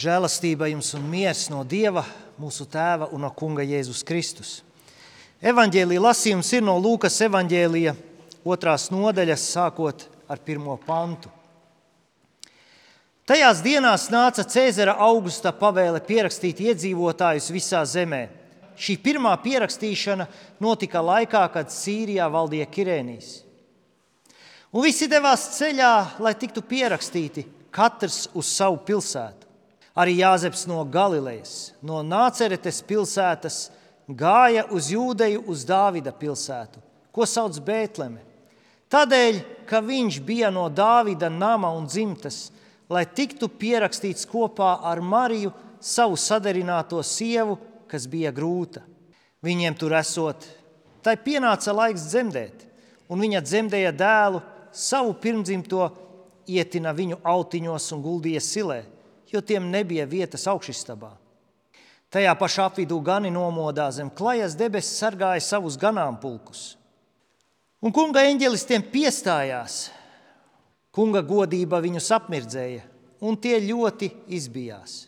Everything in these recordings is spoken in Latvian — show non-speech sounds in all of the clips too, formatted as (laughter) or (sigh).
Žēlastība jums un miers no Dieva, mūsu Tēva un no Kunga Jēzus Kristus. Evangelija lasījums ir no Lūkas evanģēlija otrās nodaļas, sākot ar pirmo pantu. Tajās dienās nāca Cēzara augusta pavēle pierakstīt iedzīvotājus visā zemē. Šī pirmā pierakstīšana notika laikā, kad Sīrijā valdīja Kirēnijas. Un visi devās ceļā, lai tiktu pierakstīti, katrs uz savu pilsētu. Arī Jāzeps no Galilejas, no Nāceretes pilsētas, gāja uz Jūdeju, uz Dāvida pilsētu, ko sauc Bēltleme. Tādēļ, ka viņš bija no Dāvida nama un dzimtas, lai tiktu pierakstīts kopā ar Mariju, savu sadarināto sievu, kas bija grūta. Viņiem tur esot, tai pienāca laiks dzemdēt, un viņa dzemdēja dēlu, savu pirmdzimto ietina viņu autiņos un guldīja silē jo tiem nebija vietas augšstabā. Tajā pašā apvidū gani nomodā zem klajas debesis sargāja savus ganāmpulkus. Un kunga eņģelis tiem piestājās. Kunga godība viņus apmirdzēja, un tie ļoti izbijās.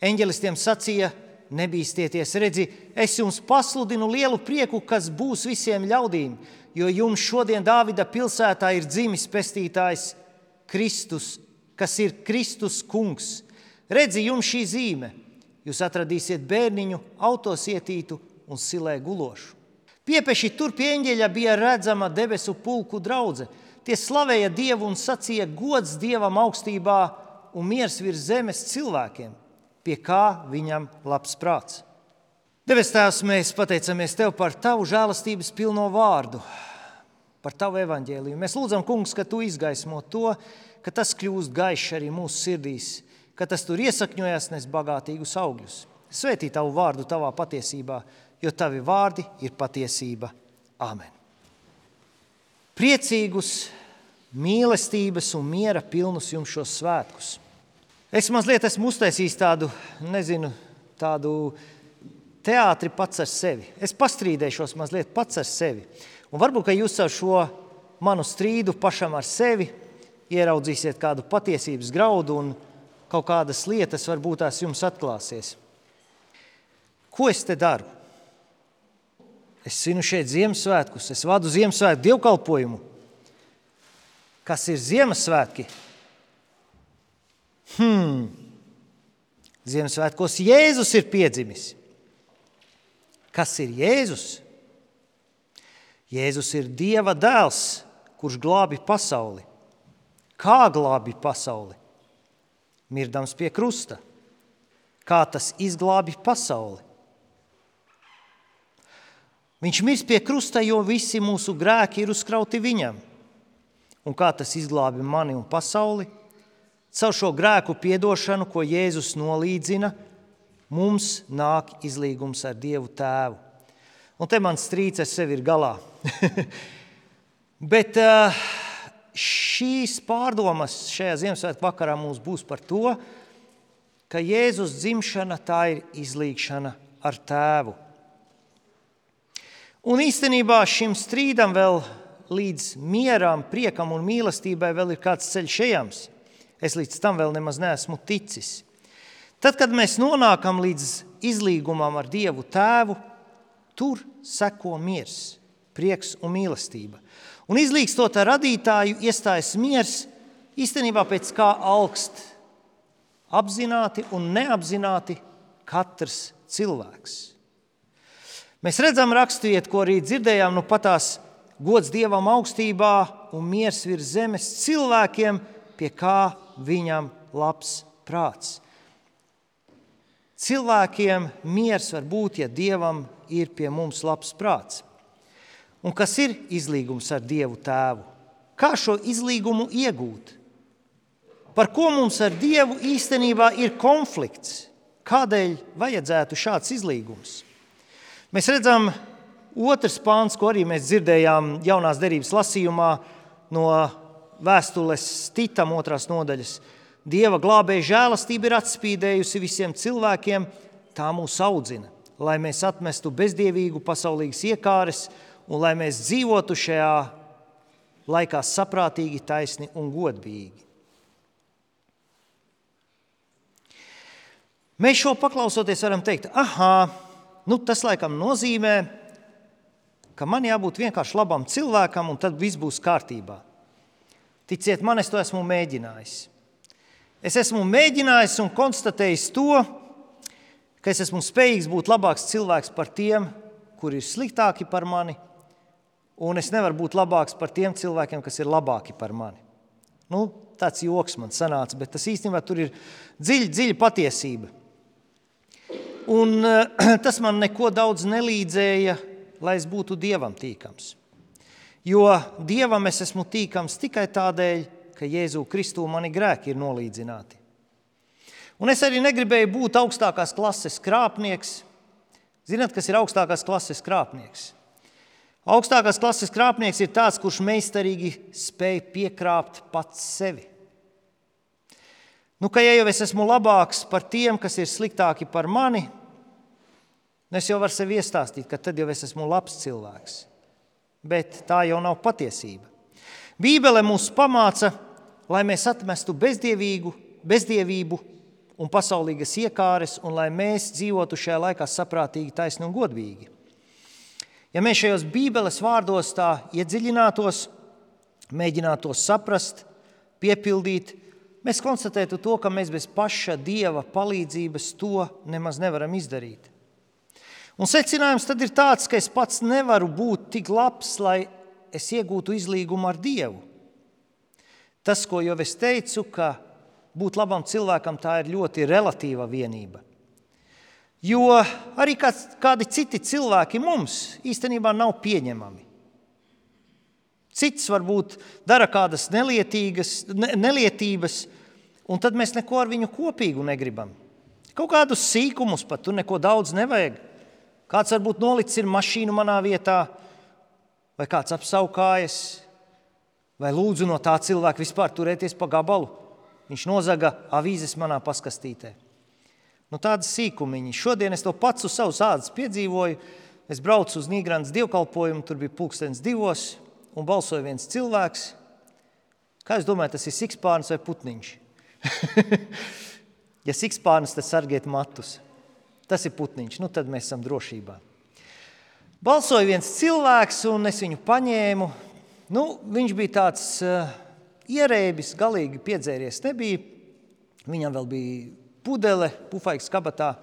Eņģelis tiem sacīja: Nebīsties, redzi, es jums pasludinu lielu prieku, kas būs visiem ļaudīm, jo jums šodien Dāvida pilsētā ir dzimis pestītājs Kristus, kas ir Kristus kungs. Redzi, jums šī zīme. Jūs atradīsiet bērniņu, autosietītu un silē gulošu. Piepeši tur pie eņģeļa bija redzama debesu pulku draudzene. Tie slavēja Dievu un sacīja gods Dievam augstībā un miers virs zemes cilvēkiem, pie kā viņam labs prāts. Debes Tēvs, mēs pateicamies Tev par Tavu žēlastības pilno vārdu, par Tavu evaņģēliju. Mēs lūdzam, Kungs, ka Tu izgaismo to, ka tas kļūst gaišs arī mūsu sirdīs ka tas tur iesakņojas, nes bagātīgus augļus. Svētī tavu vārdu tavā patiesībā, jo tavi vārdi ir patiesība. Āmen. Priecīgus, mīlestības un miera pilnus jums šos svētkus. Es mazliet esmu uztaisījis tādu, nezinu, tādu teātri pats ar sevi. Es pastrīdēšos mazliet pats ar sevi. Un varbūt, ka jūs ar šo manu strīdu pašam ar sevi ieraudzīsiet kādu patiesības graudu un kaut kādas lietas varbūt tās jums atklāsies. Ko es te daru? Es zinu šeit Ziemassvētkus, es vadu Ziemassvētku dievkalpojumu. Kas ir Ziemassvētki? Hmm. Ziemassvētkos Jēzus ir piedzimis. Kas ir Jēzus? Jēzus ir Dieva dēls, kurš glābi pasauli. Kā glābi pasauli? Mirdams pie krusta. Kā tas izglābi pasauli? Viņš mirst pie krusta, jo visi mūsu grēki ir uzkrauti viņam. Un kā tas izglābi mani un pasauli? Caur šo grēku piedošanu, ko Jēzus nolīdzina, mums nāk izlīgums ar Dievu Tēvu. Un te man strīds ar sevi ir galā. (laughs) Bet uh, šīs pārdomas šajā Ziemassvētku vakarā mums būs par to, ka Jēzus dzimšana tā ir izlīgšana ar tēvu. Un īstenībā šim strīdam vēl līdz mieram, priekam un mīlestībai vēl ir kāds ceļš ejams. Es līdz tam vēl nemaz neesmu ticis. Tad, kad mēs nonākam līdz izlīgumam ar Dievu Tēvu, tur seko miers, prieks un mīlestība. Un izlīgstot ar radītāju, iestājas miers, īstenībā pēc kā augst apzināti un neapzināti katrs cilvēks. Mēs redzam raksturvietu, ko arī dzirdējām, nu patās gods Dievam augstībā un miers virs zemes cilvēkiem, pie kā viņam labs prāts. Cilvēkiem miers var būt, ja Dievam ir pie mums labs prāts. Un kas ir izlīgums ar Dievu Tēvu? Kā šo izlīgumu iegūt? Par ko mums ar Dievu īstenībā ir konflikts? Kādēļ vajadzētu šāds izlīgums? Mēs redzam, otrs pāns, ko arī mēs dzirdējām jaunās derības lasījumā no vēstules Titam otrās nodaļas. Dieva glābēja žēlastība ir atspīdējusi visiem cilvēkiem, tā mūs audzina, lai mēs atmestu bezdievīgu pasaulīgas iekāres, un lai mēs dzīvotu šajā laikā saprātīgi, taisni un godīgi. Mēs šo paklausoties varam teikt, ah, nu, tas laikam nozīmē, ka man jābūt vienkārši labam cilvēkam, un tad viss būs kārtībā. Ticiet man, es to esmu mēģinājis. Es esmu mēģinājis un konstatējis to, ka es esmu spējīgs būt labāks cilvēks par tiem, kuri ir sliktāki par mani, un es nevaru būt labāks par tiem cilvēkiem, kas ir labāki par mani. Nu, tāds joks man sanāca, bet tas īstenībā tur ir dziļa, dziļa patiesība. Un, (clears throat) tas man neko daudz nelīdzēja, lai es būtu dievam tīkams. Jo dievam es esmu tīkams tikai tādēļ, ka Jēzu Kristu mani grēki ir nolīdzināti. Un es arī negribēju būt augstākās klases krāpnieks. Zināt, kas ir augstākās klases krāpnieks? Augstākās klases krāpnieks ir tāds, kurš meistarīgi spēj piekrāpt pats sevi. Nu, ka ja jau es esmu labāks par tiem, kas ir sliktāki par mani, es jau varu sev iestāstīt, ka tad jau es esmu labs cilvēks. Bet tā jau nav patiesība. Bībele mūs pamāca, lai mēs atmestu bezdievīgu, bezdievību un pasaulīgas iekāres, un lai mēs dzīvotu šajā laikā saprātīgi, taisni un godīgi. Ja mēs šajos Bībeles vārdos tā iedziļinātos, mēģinātu to saprast, piepildīt, mēs konstatētu to, ka mēs bez paša Dieva palīdzības to nemaz nevaram izdarīt. Un secinājums tad ir tāds, ka es pats nevaru būt tik labs, lai es iegūtu izlīgumu ar Dievu. Tas, ko jau es teicu, ka būt labam cilvēkam tā ir ļoti relatīva vienība. Jo arī kāds, kādi citi cilvēki mums īstenībā nav pieņemami. Cits varbūt dara kādas ne, nelietības, un tad mēs neko ar viņu kopīgu negribam. Kaut kādus sīkumus pat tur neko daudz nevajag. Kāds varbūt nolicis mašīnu manā vietā, vai kāds apsaukājas, vai lūdzu no tā cilvēka vispār turēties pa gabalu. Viņš nozaga avīzes manā paskastītē. Nu, tādas sīkumiņas. Šodien es to pats uz savas ādas piedzīvoju. Es braucu uz Nīderlandes dievkalpojumu, tur bija pulkstenis divos, un balsoja viens cilvēks. Kā jūs domājat, tas ir sikspārns vai putniņš? (laughs) ja sikspārns, tad sargiet matus. Tas ir putniņš, nu tad mēs esam drošībā. Balsoja viens cilvēks, un es viņu paņēmu. Nu, viņš bija tāds uh, ierēbis, galīgi piedzēries nebija. Viņam vēl bija pudele, pufaiks kabatā.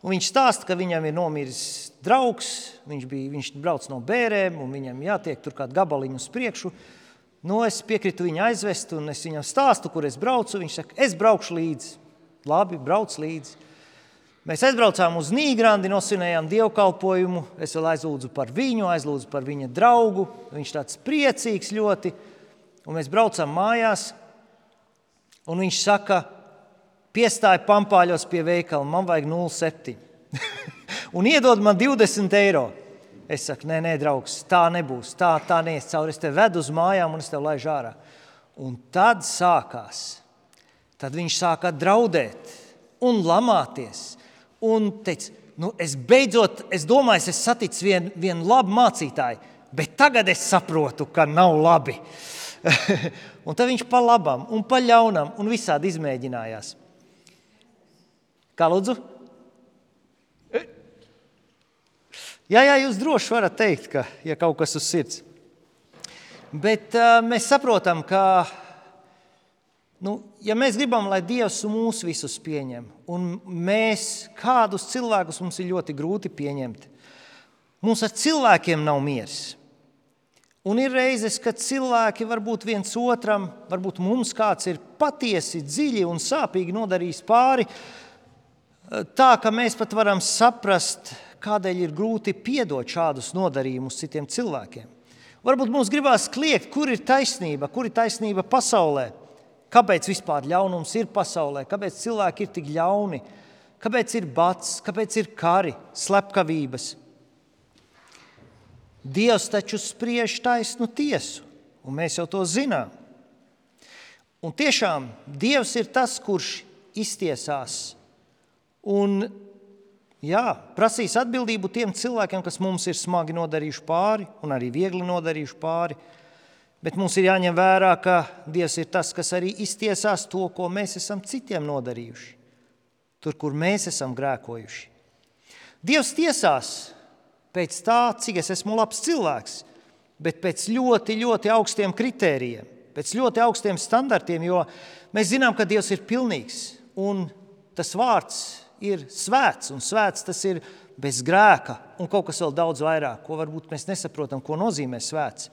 Un viņš stāsta, ka viņam ir nomiris draugs, viņš, bija, viņš brauc no bērēm, un viņam jātiek tur kādu gabaliņu uz priekšu. Nu, es piekrītu viņu aizvest, un es viņam stāstu, kur es braucu. Viņš saka, es braukšu līdzi. Labi, brauc līdzi. Mēs aizbraucām uz Nīgrandi, nosvinējām dievkalpojumu. Es vēl aizlūdzu par viņu, aizlūdzu par viņa draugu. Viņš tāds priecīgs ļoti. Un mēs braucam mājās, un viņš saka, piestāja pampāļos pie veikala, man vajag 0,7. (laughs) un iedod man 20 eiro. Es saku, nē, nē, draugs, tā nebūs. Tā, tā neies cauri. Es tevi vedu uz mājām un es tevi laižu ārā. Un tad sākās. Tad viņš sāka draudēt un lamāties. Un teica, nu, es beidzot, es domāju, es saticu vienu vien labu mācītāju, bet tagad es saprotu, ka nav labi. (laughs) un tad viņš pa labam un pa ļaunam un visādi izmēģinājās. Kā lūdzu? Jā, jā, jūs droši varat teikt, ka ja kaut kas uz sirds. Bet uh, mēs saprotam, ka, nu, ja mēs gribam, lai Dievs mūs visus pieņem, un mēs kādus cilvēkus mums ir ļoti grūti pieņemt, mums ar cilvēkiem nav miers. Un ir reizes, kad cilvēki varbūt viens otram, varbūt mums kāds ir patiesi dziļi un sāpīgi nodarījis pāri, tā ka mēs pat varam saprast, kādēļ ir grūti piedot šādus nodarījumus citiem cilvēkiem. Varbūt mums gribās kliegt, kur ir taisnība, kur ir taisnība pasaulē, kāpēc vispār ļaunums ir pasaulē, kāpēc cilvēki ir tik ļauni, kāpēc ir bats, kāpēc ir kari, slepkavības. Dievs taču spriež taisnu tiesu, un mēs jau to zinām. Un tiešām Dievs ir tas, kurš iztiesās un jā, prasīs atbildību tiem cilvēkiem, kas mums ir smagi nodarījuši pāri un arī viegli nodarījuši pāri. Bet mums ir jāņem vērā, ka Dievs ir tas, kas arī iztiesās to, ko mēs esam citiem nodarījuši. tur, kur mēs esam grēkojuši. Dievs tiesās pēc tā, cik es esmu labs cilvēks, bet pēc ļoti, ļoti augstiem kritērijiem, pēc ļoti augstiem standartiem, jo mēs zinām, ka Dievs ir pilnīgs un tas vārds ir svēts, un svēts tas ir bez grēka un kaut kas vēl daudz vairāk, ko varbūt mēs nesaprotam, ko nozīmē svēts.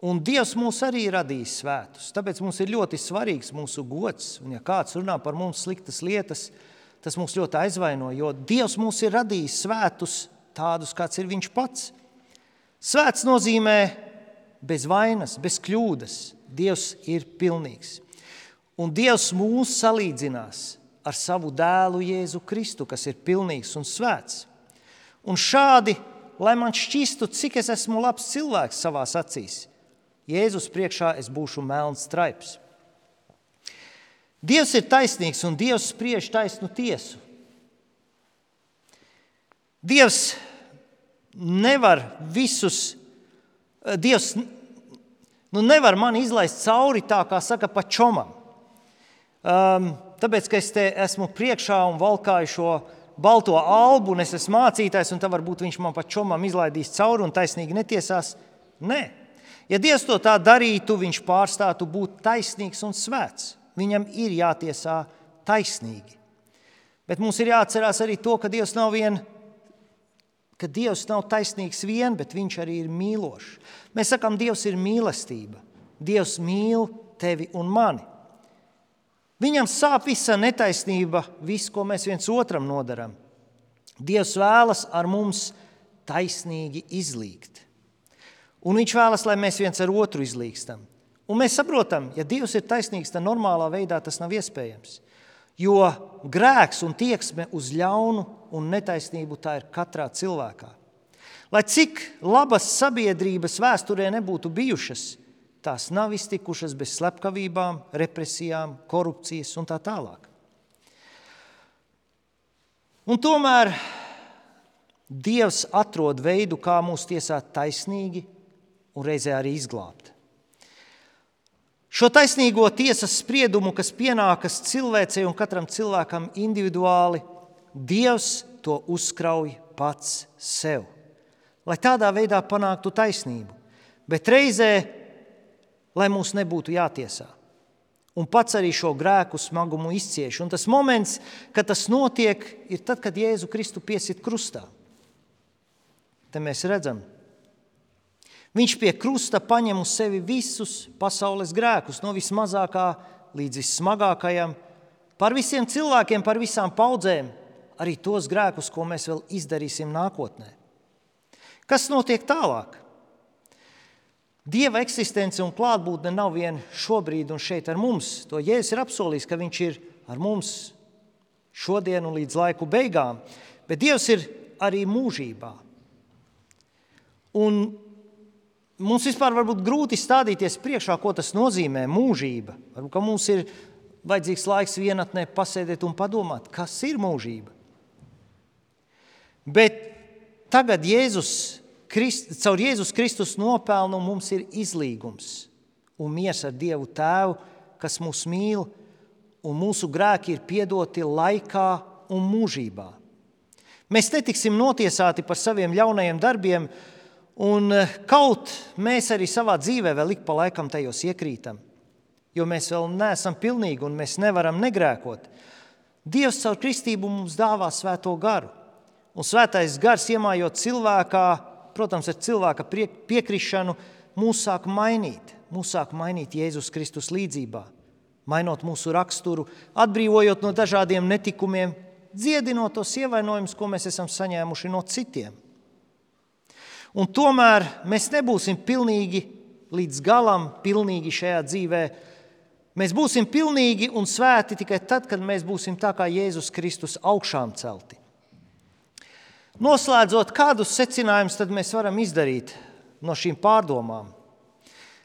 Un Dievs mūs arī ir radījis svētus. Tāpēc mums ir ļoti svarīgs mūsu gods. Un, ja kāds runā par mums sliktas lietas, tas mūs ļoti aizvaino, jo Dievs mūs ir radījis svētus tādus, kāds ir Viņš pats. Svēts nozīmē bez vainas, bez kļūdas. Dievs ir pilnīgs. Un Dievs mūs salīdzinās ar savu dēlu Jēzu Kristu, kas ir pilnīgs un svēts. Un šādi, lai man šķistu, cik es esmu labs cilvēks savā acīs, Jēzus priekšā es būšu melns straips. Dievs ir taisnīgs un Dievs spriež taisnu tiesu. Dievs nevar visus, Dievs nu nevar mani izlaist cauri tā, kā saka, pa čomam. Um, tāpēc, ka es te esmu priekšā un valkāju šo balto albu, un es esmu mācītājs, un tā varbūt viņš man pa čomam izlaidīs cauri un taisnīgi netiesās. Nē, Ja Dievs to tā darītu, viņš pārstātu būt taisnīgs un svēts. Viņam ir jātiesā taisnīgi. Bet mums ir jāatcerās arī to, ka Dievs nav vien ka Dievs nav taisnīgs vien, bet Viņš arī ir mīlošs. Mēs sakām, Dievs ir mīlestība. Dievs mīl tevi un mani. Viņam sāp visa netaisnība, viss, ko mēs viens otram nodaram. Dievs vēlas ar mums taisnīgi izlīgt. Un viņš vēlas, lai mēs viens ar otru izlīgstam. Un mēs saprotam, ja Dievs ir taisnīgs, tad normālā veidā tas nav iespējams. Jo grēks un tieksme uz ļaunu un netaisnību tā ir katrā cilvēkā. Lai cik labas sabiedrības vēsturē nebūtu bijušas, tās nav iztikušas bez slepkavībām, represijām, korupcijas un tā tālāk. Un tomēr Dievs atrod veidu, kā mūs tiesāt taisnīgi un reizē arī izglābt. Šo taisnīgo tiesas spriedumu, kas pienākas cilvēcei un katram cilvēkam individuāli, Dievs to uzkrauj pats sev, lai tādā veidā panāktu taisnību, bet reizē, lai mums nebūtu jātiesā. Un pats arī šo grēku smagumu izcieš. Un tas moments, kad tas notiek, ir tad, kad Jēzu Kristu piesit krustā. Te mēs redzam, Viņš pie krusta paņem uz sevi visus pasaules grēkus, no vismazākā līdz vissmagākajam, par visiem cilvēkiem, par visām paudzēm, arī tos grēkus, ko mēs vēl izdarīsim nākotnē. Kas notiek tālāk? Dieva eksistence un klātbūtne nav vien šobrīd un šeit ar mums. To Jēzus ir apsolījis, ka Viņš ir ar mums šodien un līdz laiku beigām, bet Dievs ir arī mūžībā. Un mums vispār var būt grūti stādīties priekšā, ko tas nozīmē mūžība. Varbūt mums ir vajadzīgs laiks vienatnē pasēdēt un padomāt, kas ir mūžība. Bet tagad Jēzus, Krist, caur Jēzus Kristus nopelnu mums ir izlīgums un miers ar Dievu Tēvu, kas mūs mīl, un mūsu grēki ir piedoti laikā un mūžībā. Mēs netiksim notiesāti par saviem ļaunajiem darbiem, Un eh, kaut mēs arī savā dzīvē vēl ik pa laikam tajos iekrītam, jo mēs vēl neesam pilnīgi un mēs nevaram negrēkot. Dievs caur kristību mums dāvā svēto garu. Un svētais gars iemājot cilvēkā, protams, ar cilvēka piekrišanu, mūs sāk mainīt. Mūs sāk mainīt Jēzus Kristus līdzībā, mainot mūsu raksturu, atbrīvojot no dažādiem netikumiem, dziedinot tos ievainojumus, ko mēs esam saņēmuši no citiem. Un tomēr mēs nebūsim pilnīgi līdz galam, pilnīgi šajā dzīvē. Mēs būsim pilnīgi un svēti tikai tad, kad mēs būsim tā kā Jēzus Kristus augšām celti. Noslēdzot, kādus secinājumus tad mēs varam izdarīt no šīm pārdomām?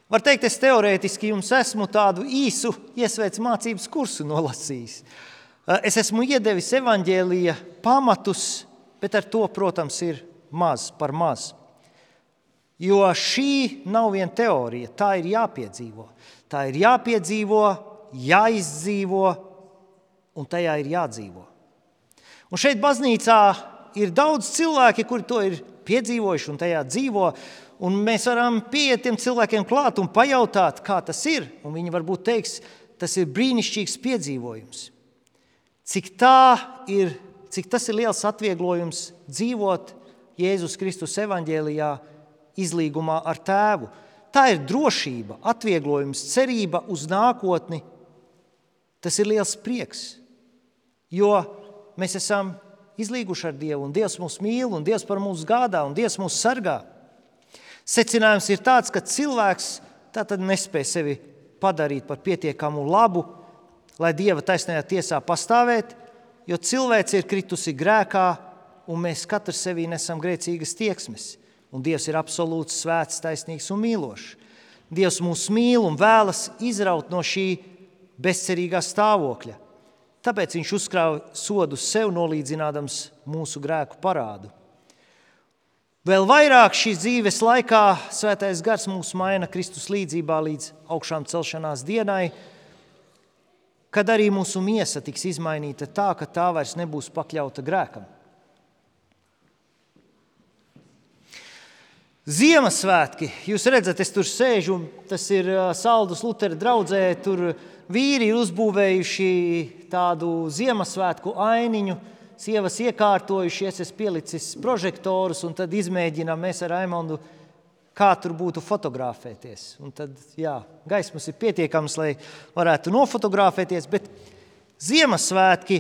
Var teikt, es teorētiski jums esmu tādu īsu iesvētas mācības kursu nolasījis. Es esmu iedevis evaņģēlīja pamatus, bet ar to, protams, ir maz par maz. Jo šī nav viena teorija, tā ir jāpiedzīvo. Tā ir jāpiedzīvo, jāizdzīvo, un tajā ir jādzīvo. Un šeit baznīcā ir daudz cilvēki, kuri to ir piedzīvojuši un tajā dzīvo. Un mēs varam pieiet tiem cilvēkiem klāt un pajautāt, kā tas ir. Un viņi varbūt teiks, tas ir brīnišķīgs piedzīvojums. Cik, ir, cik tas ir liels atvieglojums dzīvot Jēzus Kristus evaņģēlijā, izlīgumā ar tēvu. Tā ir drošība, atvieglojums, cerība uz nākotni. Tas ir liels prieks, jo mēs esam izlīguši ar Dievu, un Dievs mūs mīl, un Dievs par mums gādā, un Dievs mūs sargā. Secinājums ir tāds, ka cilvēks tātad nespēj sevi padarīt par pietiekamu labu, lai Dieva taisnajā tiesā pastāvētu, jo cilvēks ir kritusi grēkā, un mēs katrs sevī nesam grēcīgas tieksmes. Un Dievs ir absolūts, svēts, taisnīgs un mīlošs. Dievs mūs mīl un vēlas izraut no šī bezcerīgā stāvokļa. Tāpēc viņš uzkrāja sodu sev, nolīdzinādams mūsu grēku parādu. Vēl vairāk šīs dzīves laikā Svētais Gars mūs maina Kristus līdzjūtībā līdz augšām celšanās dienai, kad arī mūsu miesa tiks izmainīta tā, ka tā vairs nebūs pakļauta grēkam. Ziemassvētki, jūs redzat, es tur sēžu, tas ir Saldus Lutera draudzē, tur vīri ir uzbūvējuši tādu Ziemassvētku ainiņu, sievas iekārtojušies, es pielicis prožektorus un tad izmēģinām mēs ar Raimondu, kā tur būtu fotografēties. Un tad, jā, gaismas ir pietiekams, lai varētu nofotografēties, bet Ziemassvētki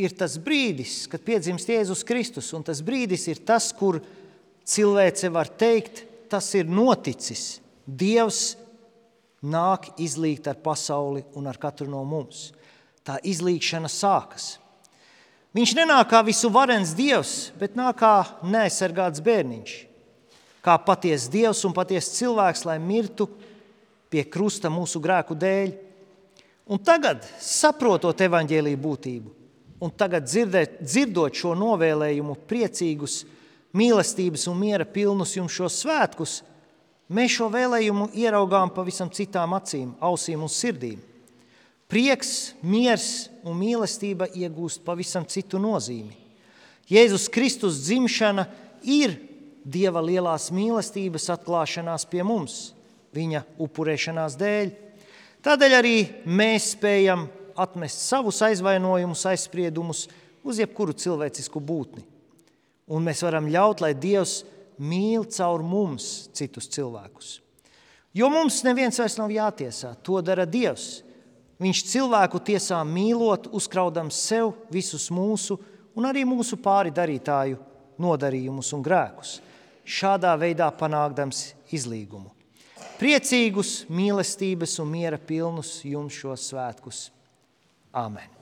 ir tas brīdis, kad piedzimst Jēzus Kristus, un tas brīdis ir tas, kur cilvēce var teikt, tas ir noticis. Dievs nāk izlīgt ar pasauli un ar katru no mums. Tā izlīgšana sākas. Viņš nenāk kā visu varens dievs, bet nāk kā neaizsargāts bērniņš. Kā patiesa dievs un patiesa cilvēks, lai mirtu pie krusta mūsu grēku dēļ. Un tagad, saprotot evaņģēlīju būtību, un tagad dzirdēt, dzirdot šo novēlējumu, priecīgus, mīlestības un miera pilnus jums šos svētkus, mēs šo vēlējumu ieraugām pavisam citām acīm, ausīm un sirdīm. Prieks, miers un mīlestība iegūst pavisam citu nozīmi. Jēzus Kristus dzimšana ir Dieva lielās mīlestības atklāšanās pie mums, viņa upurēšanās dēļ. Tādēļ arī mēs spējam atmest savus aizvainojumus, aizspriedumus uz jebkuru cilvēcisku būtni. Un mēs varam ļaut, lai Dievs mīl caur mums citus cilvēkus. Jo mums neviens vairs nav jātiesā, to dara Dievs. Viņš cilvēku tiesā mīlot, uzkraudams sev visus mūsu un arī mūsu pāri darītāju nodarījumus un grēkus, šādā veidā panākdams izlīgumu. Priecīgus, mīlestības un miera pilnus jums šos svētkus. Āmen!